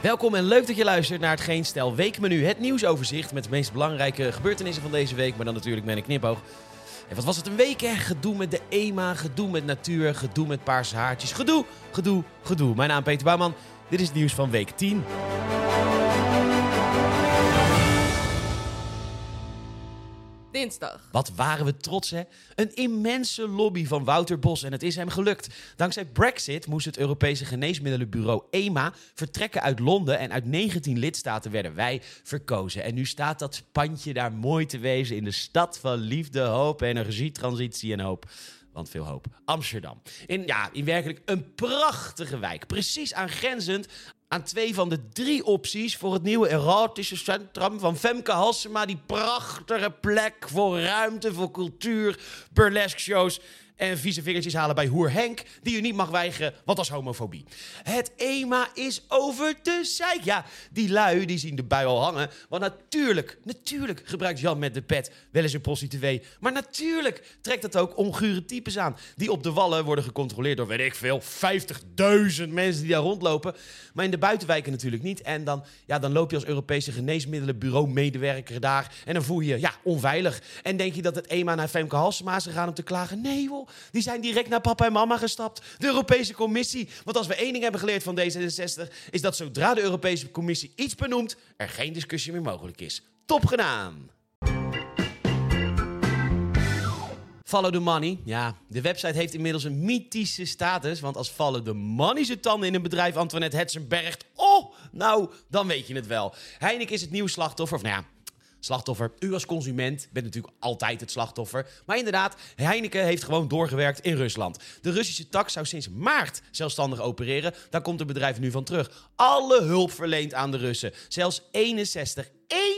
Welkom en leuk dat je luistert naar het Geen Stel Weekmenu. Het nieuwsoverzicht met de meest belangrijke gebeurtenissen van deze week. Maar dan natuurlijk met een knipoog. En wat was het een week hè? Gedoe met de EMA, gedoe met natuur, gedoe met paarse haartjes. Gedoe, gedoe, gedoe. Mijn naam is Peter Bouwman. Dit is het nieuws van week 10. Dinsdag. Wat waren we trots, hè? Een immense lobby van Wouter Bos en het is hem gelukt. Dankzij Brexit moest het Europese Geneesmiddelenbureau EMA vertrekken uit Londen en uit 19 lidstaten werden wij verkozen. En nu staat dat pandje daar mooi te wezen in de stad van liefde, hoop, energie, transitie en hoop. Want veel hoop. Amsterdam. In, ja, in werkelijk een prachtige wijk. Precies aangrenzend aan twee van de drie opties voor het nieuwe erotische centrum van Femke Halsema. Die prachtige plek voor ruimte, voor cultuur, burlesque shows en vieze vingertjes halen bij Hoer Henk, die u niet mag weigeren, want als homofobie. Het EMA is over de zeik. Ja, die lui die zien de bui al hangen. Want natuurlijk, natuurlijk gebruikt Jan met de pet wel eens een prostituee. Maar natuurlijk trekt het ook ongure types aan. Die op de wallen worden gecontroleerd door, weet ik veel, 50.000 mensen die daar rondlopen. Maar in de buitenwijken natuurlijk niet. En dan, ja, dan loop je als Europese geneesmiddelenbureau-medewerker daar. En dan voel je je ja, onveilig. En denk je dat het EMA naar Femke Halsema is gegaan om te klagen? Nee joh, die zijn direct naar papa en mama gestapt. De Europese Commissie. Want als we één ding hebben geleerd van D66... is dat zodra de Europese Commissie iets benoemt... er geen discussie meer mogelijk is. Top gedaan! Follow the money. Ja, de website heeft inmiddels een mythische status. Want als Follow the money zijn tanden in een bedrijf Antoinette Hetzenbergt... Oh, nou, dan weet je het wel. Heineken is het nieuwe slachtoffer. Of nou ja, slachtoffer. U als consument bent natuurlijk altijd het slachtoffer. Maar inderdaad, Heineken heeft gewoon doorgewerkt in Rusland. De Russische tak zou sinds maart zelfstandig opereren. Daar komt het bedrijf nu van terug. Alle hulp verleend aan de Russen. Zelfs 61, 61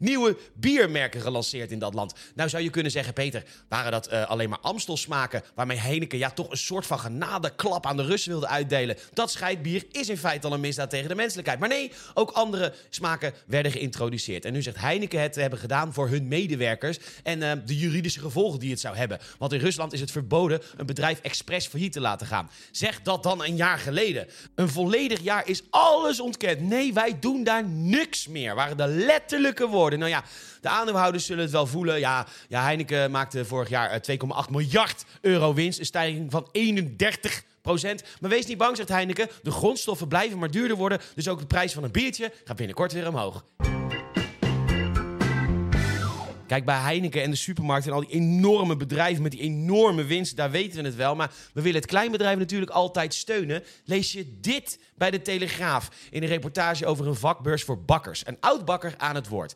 nieuwe biermerken gelanceerd in dat land. Nou zou je kunnen zeggen, Peter, waren dat uh, alleen maar Amstel smaken... waarmee Heineken ja toch een soort van genadeklap aan de Russen wilde uitdelen. Dat scheidbier is in feite al een misdaad tegen de menselijkheid. Maar nee, ook andere smaken werden geïntroduceerd. En nu zegt Heineken het te hebben gedaan voor hun medewerkers... en uh, de juridische gevolgen die het zou hebben. Want in Rusland is het verboden een bedrijf expres failliet te laten gaan. Zeg dat dan een jaar geleden. Een volledig jaar is alles ontkend. Nee, wij doen daar niks meer, waren de letterlijke woorden. Nou ja, de aandeelhouders zullen het wel voelen. Ja, ja Heineken maakte vorig jaar 2,8 miljard euro winst. Een stijging van 31 procent. Maar wees niet bang, zegt Heineken. De grondstoffen blijven maar duurder worden. Dus ook de prijs van een biertje gaat binnenkort weer omhoog. Kijk, bij Heineken en de supermarkt en al die enorme bedrijven met die enorme winst, daar weten we het wel. Maar we willen het kleinbedrijf natuurlijk altijd steunen. Lees je dit bij de Telegraaf in een reportage over een vakbeurs voor bakkers. Een oud bakker aan het woord.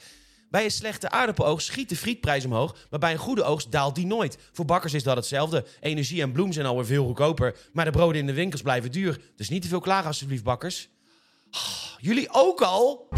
Bij een slechte aardappeloogst schiet de frietprijs omhoog, maar bij een goede oogst daalt die nooit. Voor bakkers is dat hetzelfde. Energie en bloem zijn alweer veel goedkoper, maar de broden in de winkels blijven duur. Dus niet te veel klagen alsjeblieft, bakkers. Oh, jullie ook al?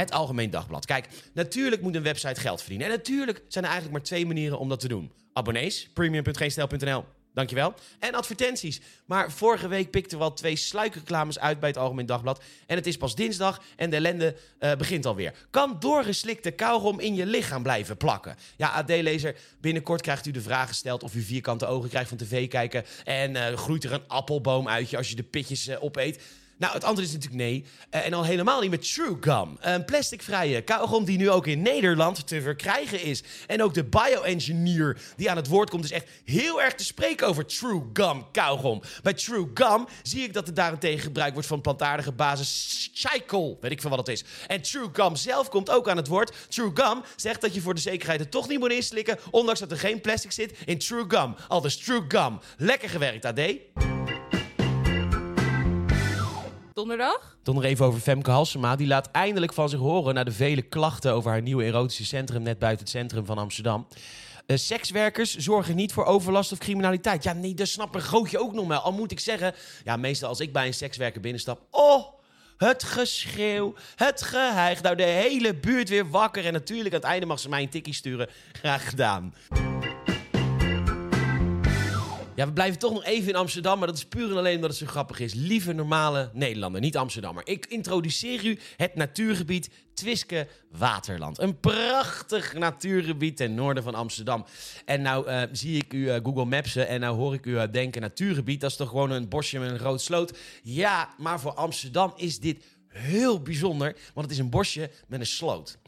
Het Algemeen Dagblad. Kijk, natuurlijk moet een website geld verdienen. En natuurlijk zijn er eigenlijk maar twee manieren om dat te doen. Abonnees, premium.geenstijl.nl. Dankjewel. En advertenties. Maar vorige week pikten we al twee sluikreclames uit bij het Algemeen Dagblad. En het is pas dinsdag en de ellende uh, begint alweer. Kan doorgeslikte kauwgom in je lichaam blijven plakken? Ja, AD-lezer, binnenkort krijgt u de vraag gesteld of u vierkante ogen krijgt van tv kijken. En uh, groeit er een appelboom uit je als je de pitjes uh, opeet. Nou, het antwoord is natuurlijk nee. Uh, en al helemaal niet met True Gum. Een plasticvrije kauwgom die nu ook in Nederland te verkrijgen is. En ook de bio-engineer die aan het woord komt is echt heel erg te spreken over True Gum kauwgom. Bij True Gum zie ik dat er daarentegen gebruikt wordt van plantaardige basis Cycle. Weet ik veel wat het is. En True Gum zelf komt ook aan het woord. True Gum zegt dat je voor de zekerheid het toch niet moet inslikken, ondanks dat er geen plastic zit in True Gum. Al dus True Gum. Lekker gewerkt, AD. Donderdag? Nog even over Femke Halsema. Die laat eindelijk van zich horen na de vele klachten over haar nieuwe erotische centrum net buiten het centrum van Amsterdam. Uh, sekswerkers zorgen niet voor overlast of criminaliteit. Ja, nee, dat snap een grootje ook nog wel. Al moet ik zeggen, ja, meestal als ik bij een sekswerker binnenstap, oh, het geschreeuw, het geheig. Nou, de hele buurt weer wakker. En natuurlijk, aan het einde mag ze mij een tikkie sturen. Graag gedaan. Ja, we blijven toch nog even in Amsterdam, maar dat is puur en alleen omdat het zo grappig is. Lieve normale Nederlander, niet Amsterdammer. Ik introduceer u het natuurgebied Twiske Waterland. Een prachtig natuurgebied ten noorden van Amsterdam. En nou eh, zie ik u eh, Google Mapsen en nou hoor ik u denken natuurgebied. Dat is toch gewoon een bosje met een groot sloot. Ja, maar voor Amsterdam is dit heel bijzonder, want het is een bosje met een sloot.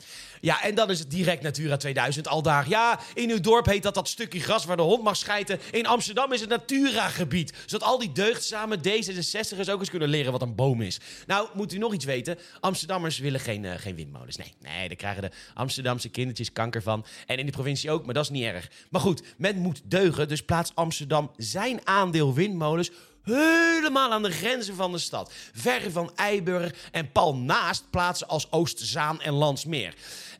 Ja, en dan is het direct Natura 2000 al daar. Ja, in uw dorp heet dat dat stukje gras waar de hond mag schijten. In Amsterdam is het Natura-gebied. Zodat al die deugdzame D66'ers ook eens kunnen leren wat een boom is. Nou, moet u nog iets weten? Amsterdammers willen geen, uh, geen windmolens. Nee, nee, daar krijgen de Amsterdamse kindertjes kanker van. En in de provincie ook, maar dat is niet erg. Maar goed, men moet deugen, dus plaats Amsterdam zijn aandeel windmolens helemaal aan de grenzen van de stad. Ver van Eiburg en pal naast plaatsen als Oostzaan en Landsmeer.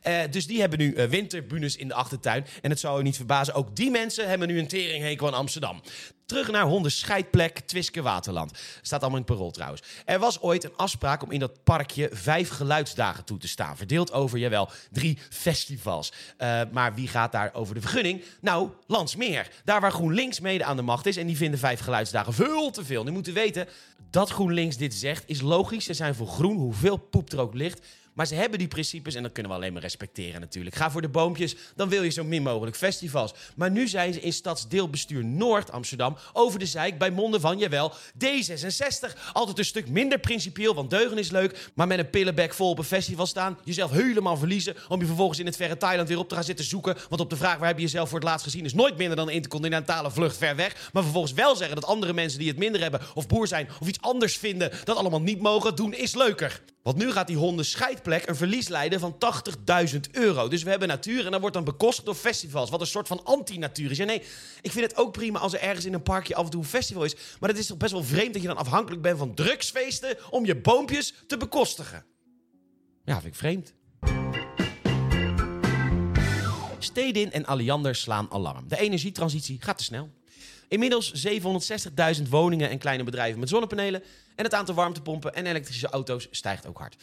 Uh, dus die hebben nu uh, winterbunes in de achtertuin. En het zou u niet verbazen, ook die mensen hebben nu een teringhekel aan Amsterdam. Terug naar hondenscheidplek Twiske Waterland. Staat allemaal in het parool trouwens. Er was ooit een afspraak om in dat parkje vijf geluidsdagen toe te staan. Verdeeld over, jawel, drie festivals. Uh, maar wie gaat daar over de vergunning? Nou, Landsmeer. Daar waar GroenLinks mede aan de macht is. En die vinden vijf geluidsdagen veel te veel. Nu moet u weten, dat GroenLinks dit zegt is logisch. Ze zijn voor groen, hoeveel poep er ook ligt. Maar ze hebben die principes en dat kunnen we alleen maar respecteren natuurlijk. Ga voor de boompjes, dan wil je zo min mogelijk festivals. Maar nu zijn ze in stadsdeelbestuur Noord Amsterdam over de zeik bij monden van, jawel, D66. Altijd een stuk minder principieel, want deugen is leuk. Maar met een pillenbek vol op een festival staan, jezelf helemaal verliezen... om je vervolgens in het verre Thailand weer op te gaan zitten zoeken. Want op de vraag waar heb je jezelf voor het laatst gezien... is nooit minder dan een intercontinentale vlucht ver weg. Maar vervolgens wel zeggen dat andere mensen die het minder hebben... of boer zijn of iets anders vinden dat allemaal niet mogen doen, is leuker. Want nu gaat die honden scheidplek een verlies leiden van 80.000 euro. Dus we hebben natuur en dat wordt dan bekostigd door festivals. Wat een soort van anti-natuur is. Ja, nee, ik vind het ook prima als er ergens in een parkje af en toe een festival is. Maar het is toch best wel vreemd dat je dan afhankelijk bent van drugsfeesten om je boompjes te bekostigen. Ja, vind ik vreemd. Stedin en Alliander slaan alarm. De energietransitie gaat te snel. Inmiddels 760.000 woningen en kleine bedrijven met zonnepanelen. En het aantal warmtepompen en elektrische auto's stijgt ook hard.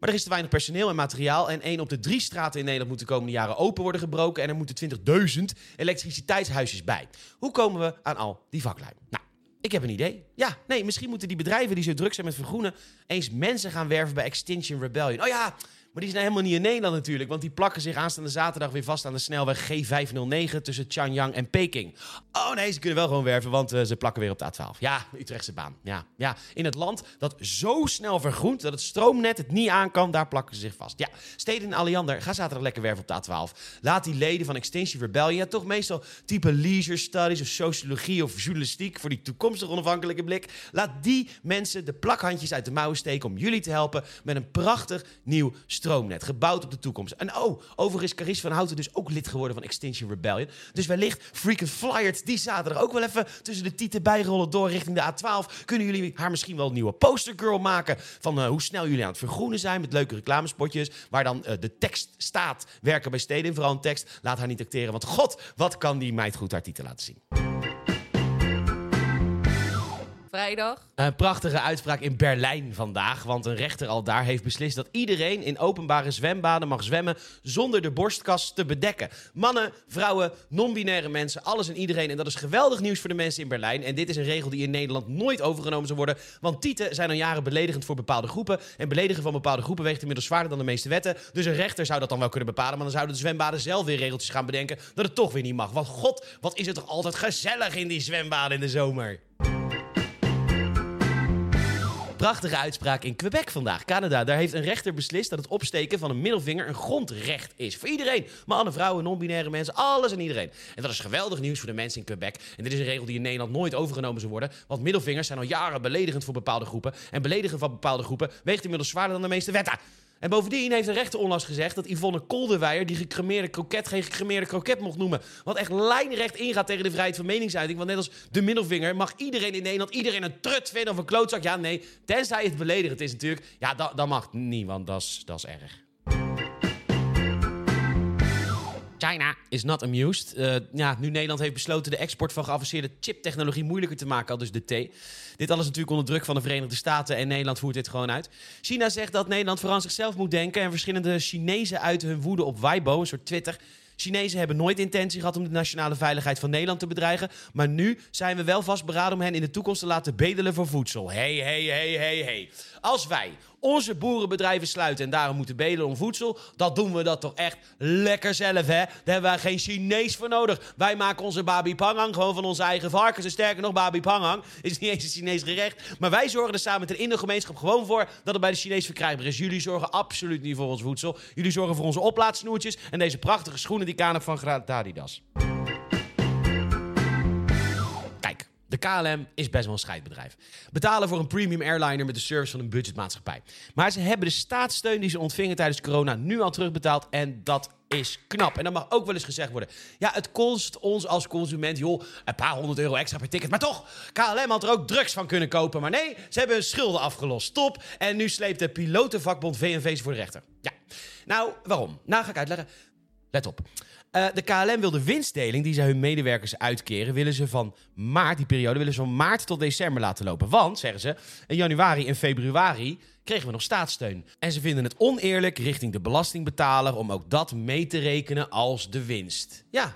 Maar er is te weinig personeel en materiaal. En één op de drie straten in Nederland moet de komende jaren open worden gebroken. En er moeten 20.000 elektriciteitshuisjes bij. Hoe komen we aan al die vaklui? Nou, ik heb een idee. Ja, nee, misschien moeten die bedrijven die zo druk zijn met vergroenen... eens mensen gaan werven bij Extinction Rebellion. Oh ja, maar die zijn helemaal niet in Nederland natuurlijk, want die plakken zich aanstaande zaterdag weer vast aan de snelweg G509 tussen Chanyang en Peking. Oh nee, ze kunnen wel gewoon werven, want uh, ze plakken weer op de A12. Ja, Utrechtse baan. Ja, ja, in het land dat zo snel vergroent dat het stroomnet het niet aan kan, daar plakken ze zich vast. Ja, Steden in ga zaterdag lekker werven op de A12. Laat die leden van Extinction Rebellion, ja, toch meestal type leisure studies of sociologie of journalistiek voor die toekomstige onafhankelijke blik. Laat die mensen de plakhandjes uit de mouwen steken om jullie te helpen met een prachtig nieuw stroomnet stroomnet, gebouwd op de toekomst. En oh, overigens is Caries van Houten dus ook lid geworden van Extinction Rebellion. Dus wellicht Freaking Flyert die zaterdag ook wel even tussen de tieten bijrollen door richting de A12. Kunnen jullie haar misschien wel een nieuwe postergirl maken van uh, hoe snel jullie aan het vergroenen zijn met leuke reclamespotjes. Waar dan uh, de tekst staat, werken bij steden, vooral een tekst. Laat haar niet acteren, want god, wat kan die meid goed haar titel laten zien. Een prachtige uitspraak in Berlijn vandaag. Want een rechter al daar heeft beslist dat iedereen in openbare zwembaden mag zwemmen zonder de borstkas te bedekken. Mannen, vrouwen, non-binaire mensen, alles en iedereen. En dat is geweldig nieuws voor de mensen in Berlijn. En dit is een regel die in Nederland nooit overgenomen zou worden. Want tieten zijn al jaren beledigend voor bepaalde groepen. En beledigen van bepaalde groepen weegt inmiddels zwaarder dan de meeste wetten. Dus een rechter zou dat dan wel kunnen bepalen. Maar dan zouden de zwembaden zelf weer regeltjes gaan bedenken dat het toch weer niet mag. Want god, wat is het toch altijd gezellig in die zwembaden in de zomer. Prachtige uitspraak in Quebec vandaag, Canada. Daar heeft een rechter beslist dat het opsteken van een middelvinger een grondrecht is. Voor iedereen. Mannen, vrouwen, non-binaire mensen, alles en iedereen. En dat is geweldig nieuws voor de mensen in Quebec. En dit is een regel die in Nederland nooit overgenomen zou worden. Want middelvingers zijn al jaren beledigend voor bepaalde groepen. En beledigen van bepaalde groepen weegt inmiddels zwaarder dan de meeste wetten. En bovendien heeft de rechter onlangs gezegd dat Yvonne Kolderweijer die gecremeerde kroket geen gecremeerde kroket mocht noemen. Wat echt lijnrecht ingaat tegen de vrijheid van meningsuiting. Want net als de middelvinger mag iedereen in Nederland iedereen een trut vinden of een klootzak. Ja, nee, tenzij het beledigend is natuurlijk. Ja, dat, dat mag niet, want dat is, dat is erg. China is not amused. Uh, ja, nu Nederland heeft besloten de export van geavanceerde chiptechnologie moeilijker te maken, al dus de T. Dit alles natuurlijk onder druk van de Verenigde Staten en Nederland voert dit gewoon uit. China zegt dat Nederland vooral aan zichzelf moet denken en verschillende Chinezen uiten hun woede op Weibo, een soort Twitter. Chinezen hebben nooit intentie gehad om de nationale veiligheid van Nederland te bedreigen. Maar nu zijn we wel vastberaden om hen in de toekomst te laten bedelen voor voedsel. Hey, hey, hey, hey, hey. Als wij onze boerenbedrijven sluiten en daarom moeten bedelen om voedsel, dan doen we dat toch echt lekker zelf, hè? Daar hebben wij geen Chinees voor nodig. Wij maken onze babi pangang gewoon van onze eigen varkens. En sterker nog, babi pangang is niet eens een Chinees gerecht. Maar wij zorgen er samen met de Indo-gemeenschap gewoon voor dat het bij de Chinees verkrijgbaar is. Jullie zorgen absoluut niet voor ons voedsel. Jullie zorgen voor onze oplaadsnoertjes en deze prachtige schoenen die ik van Adidas. De KLM is best wel een scheidbedrijf. Betalen voor een premium airliner met de service van een budgetmaatschappij. Maar ze hebben de staatssteun die ze ontvingen tijdens corona nu al terugbetaald. En dat is knap. En dat mag ook wel eens gezegd worden. Ja, het kost ons als consument, joh, een paar honderd euro extra per ticket. Maar toch, KLM had er ook drugs van kunnen kopen. Maar nee, ze hebben hun schulden afgelost. Top. En nu sleept de pilotenvakbond VNV ze voor de rechter. Ja. Nou, waarom? Nou, ga ik uitleggen. Let op. Uh, de KLM wil de winstdeling die ze hun medewerkers uitkeren, willen ze van maart, die periode, willen ze van maart tot december laten lopen. Want, zeggen ze, in januari en februari kregen we nog staatssteun. En ze vinden het oneerlijk richting de belastingbetaler om ook dat mee te rekenen als de winst. Ja,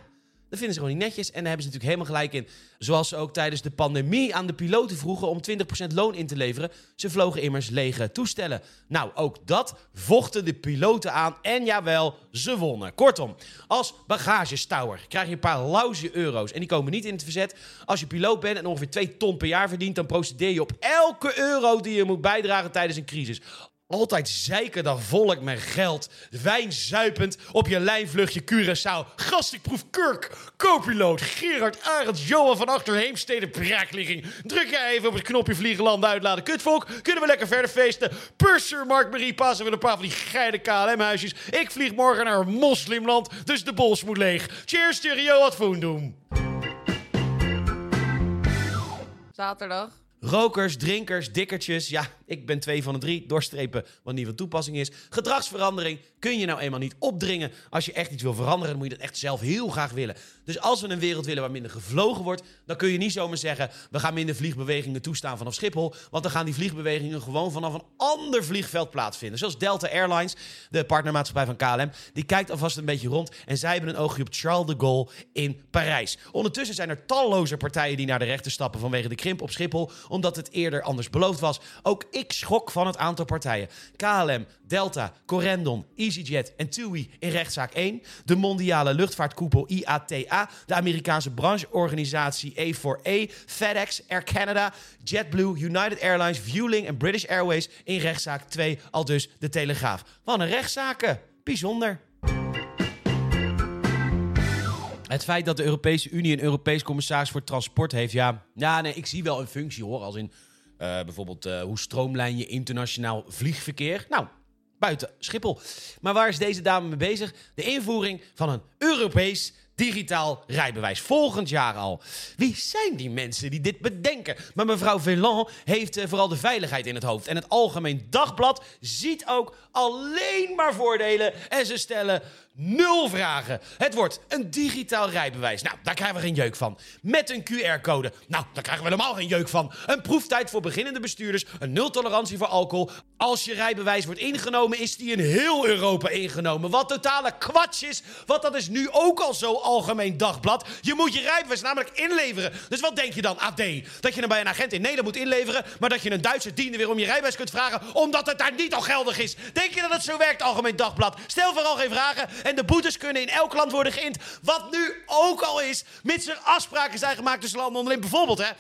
dat vinden ze gewoon niet netjes. En daar hebben ze natuurlijk helemaal gelijk in. Zoals ze ook tijdens de pandemie aan de piloten vroegen om 20% loon in te leveren. Ze vlogen immers lege toestellen. Nou, ook dat vochten de piloten aan. En jawel, ze wonnen. Kortom, als bagagestouwer krijg je een paar lauze euro's. En die komen niet in het verzet. Als je piloot bent en ongeveer 2 ton per jaar verdient, dan procedeer je op elke euro die je moet bijdragen tijdens een crisis. Altijd zeiken dat volk met geld. Wijn zuipend op je lijnvluchtje Curaçao. Gast, ik proef. Co-piloot Gerard Arends, Johan van Achter Heemstede braakligging. Druk jij even op het knopje vliegen land uitladen. Kutvolk, kunnen we lekker verder feesten. Purser Mark Marie passen we een paar van die geide KLM-huisjes. Ik vlieg morgen naar moslimland, dus de bols moet leeg. Cheers, stereo, wat doen. Zaterdag. Rokers, drinkers, dikkertjes. Ja, ik ben twee van de drie. Doorstrepen wat niet van toepassing is. Gedragsverandering kun je nou eenmaal niet opdringen. Als je echt iets wil veranderen, dan moet je dat echt zelf heel graag willen. Dus als we een wereld willen waar minder gevlogen wordt, dan kun je niet zomaar zeggen: we gaan minder vliegbewegingen toestaan vanaf Schiphol. Want dan gaan die vliegbewegingen gewoon vanaf een ander vliegveld plaatsvinden. Zoals Delta Airlines, de partnermaatschappij van KLM, die kijkt alvast een beetje rond. En zij hebben een oogje op Charles de Gaulle in Parijs. Ondertussen zijn er talloze partijen die naar de rechter stappen vanwege de krimp op Schiphol, omdat het eerder anders beloofd was. Ook ik schok van het aantal partijen. KLM, Delta, Corendon, EasyJet en TUI in rechtszaak 1. De mondiale luchtvaartkoepel IATA. De Amerikaanse brancheorganisatie A4A. FedEx, Air Canada, JetBlue, United Airlines, Vueling en British Airways in rechtszaak 2. Al dus de Telegraaf. Wat een rechtszaken. Bijzonder. Het feit dat de Europese Unie een Europees commissaris voor transport heeft, ja, ja nee, ik zie wel een functie hoor. Als in uh, bijvoorbeeld uh, hoe stroomlijn je internationaal vliegverkeer. Nou, buiten Schiphol. Maar waar is deze dame mee bezig? De invoering van een Europees digitaal rijbewijs. Volgend jaar al. Wie zijn die mensen die dit bedenken? Maar mevrouw Velan heeft uh, vooral de veiligheid in het hoofd. En het Algemeen Dagblad ziet ook alleen maar voordelen. En ze stellen Nul vragen. Het wordt een digitaal rijbewijs. Nou, daar krijgen we geen jeuk van. Met een QR-code. Nou, daar krijgen we helemaal geen jeuk van. Een proeftijd voor beginnende bestuurders. Een nul tolerantie voor alcohol. Als je rijbewijs wordt ingenomen, is die in heel Europa ingenomen. Wat totale kwats is. Want dat is nu ook al zo algemeen dagblad. Je moet je rijbewijs namelijk inleveren. Dus wat denk je dan, AD? Dat je hem bij een agent in Nederland moet inleveren. Maar dat je een Duitse diende weer om je rijbewijs kunt vragen. Omdat het daar niet al geldig is. Denk je dat het zo werkt, algemeen dagblad? Stel vooral geen vragen. En de boetes kunnen in elk land worden geïnd. Wat nu ook al is, mits er afspraken zijn gemaakt tussen landen onderling. Bijvoorbeeld, hè,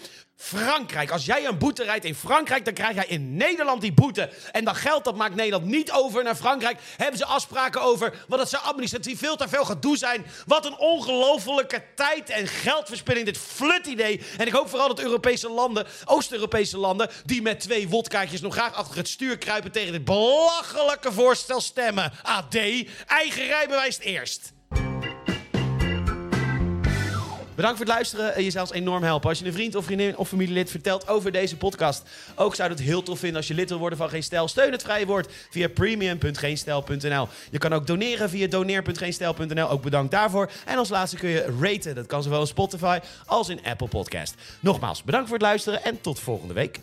Frankrijk. Als jij een boete rijdt in Frankrijk, dan krijg jij in Nederland die boete. En dat geld dat maakt Nederland niet over naar Frankrijk. Hebben ze afspraken over, want dat zou administratief veel te veel gedoe zijn. Wat een ongelofelijke tijd- en geldverspilling, dit flut-idee. En ik hoop vooral dat Europese landen, Oost-Europese landen, die met twee wodkaartjes nog graag achter het stuur kruipen tegen dit belachelijke voorstel stemmen. AD, eigen rijbewijs eerst. Bedankt voor het luisteren. Je zou ons enorm helpen. Als je een vriend of vriendin of familielid vertelt over deze podcast. Ook zou het heel tof vinden als je lid wil worden van Geen Stijl. Steun het vrije woord via premium.geenstijl.nl. Je kan ook doneren via doneer.geenstijl.nl. Ook bedankt daarvoor. En als laatste kun je raten. Dat kan zowel in Spotify als in Apple Podcast. Nogmaals, bedankt voor het luisteren en tot volgende week.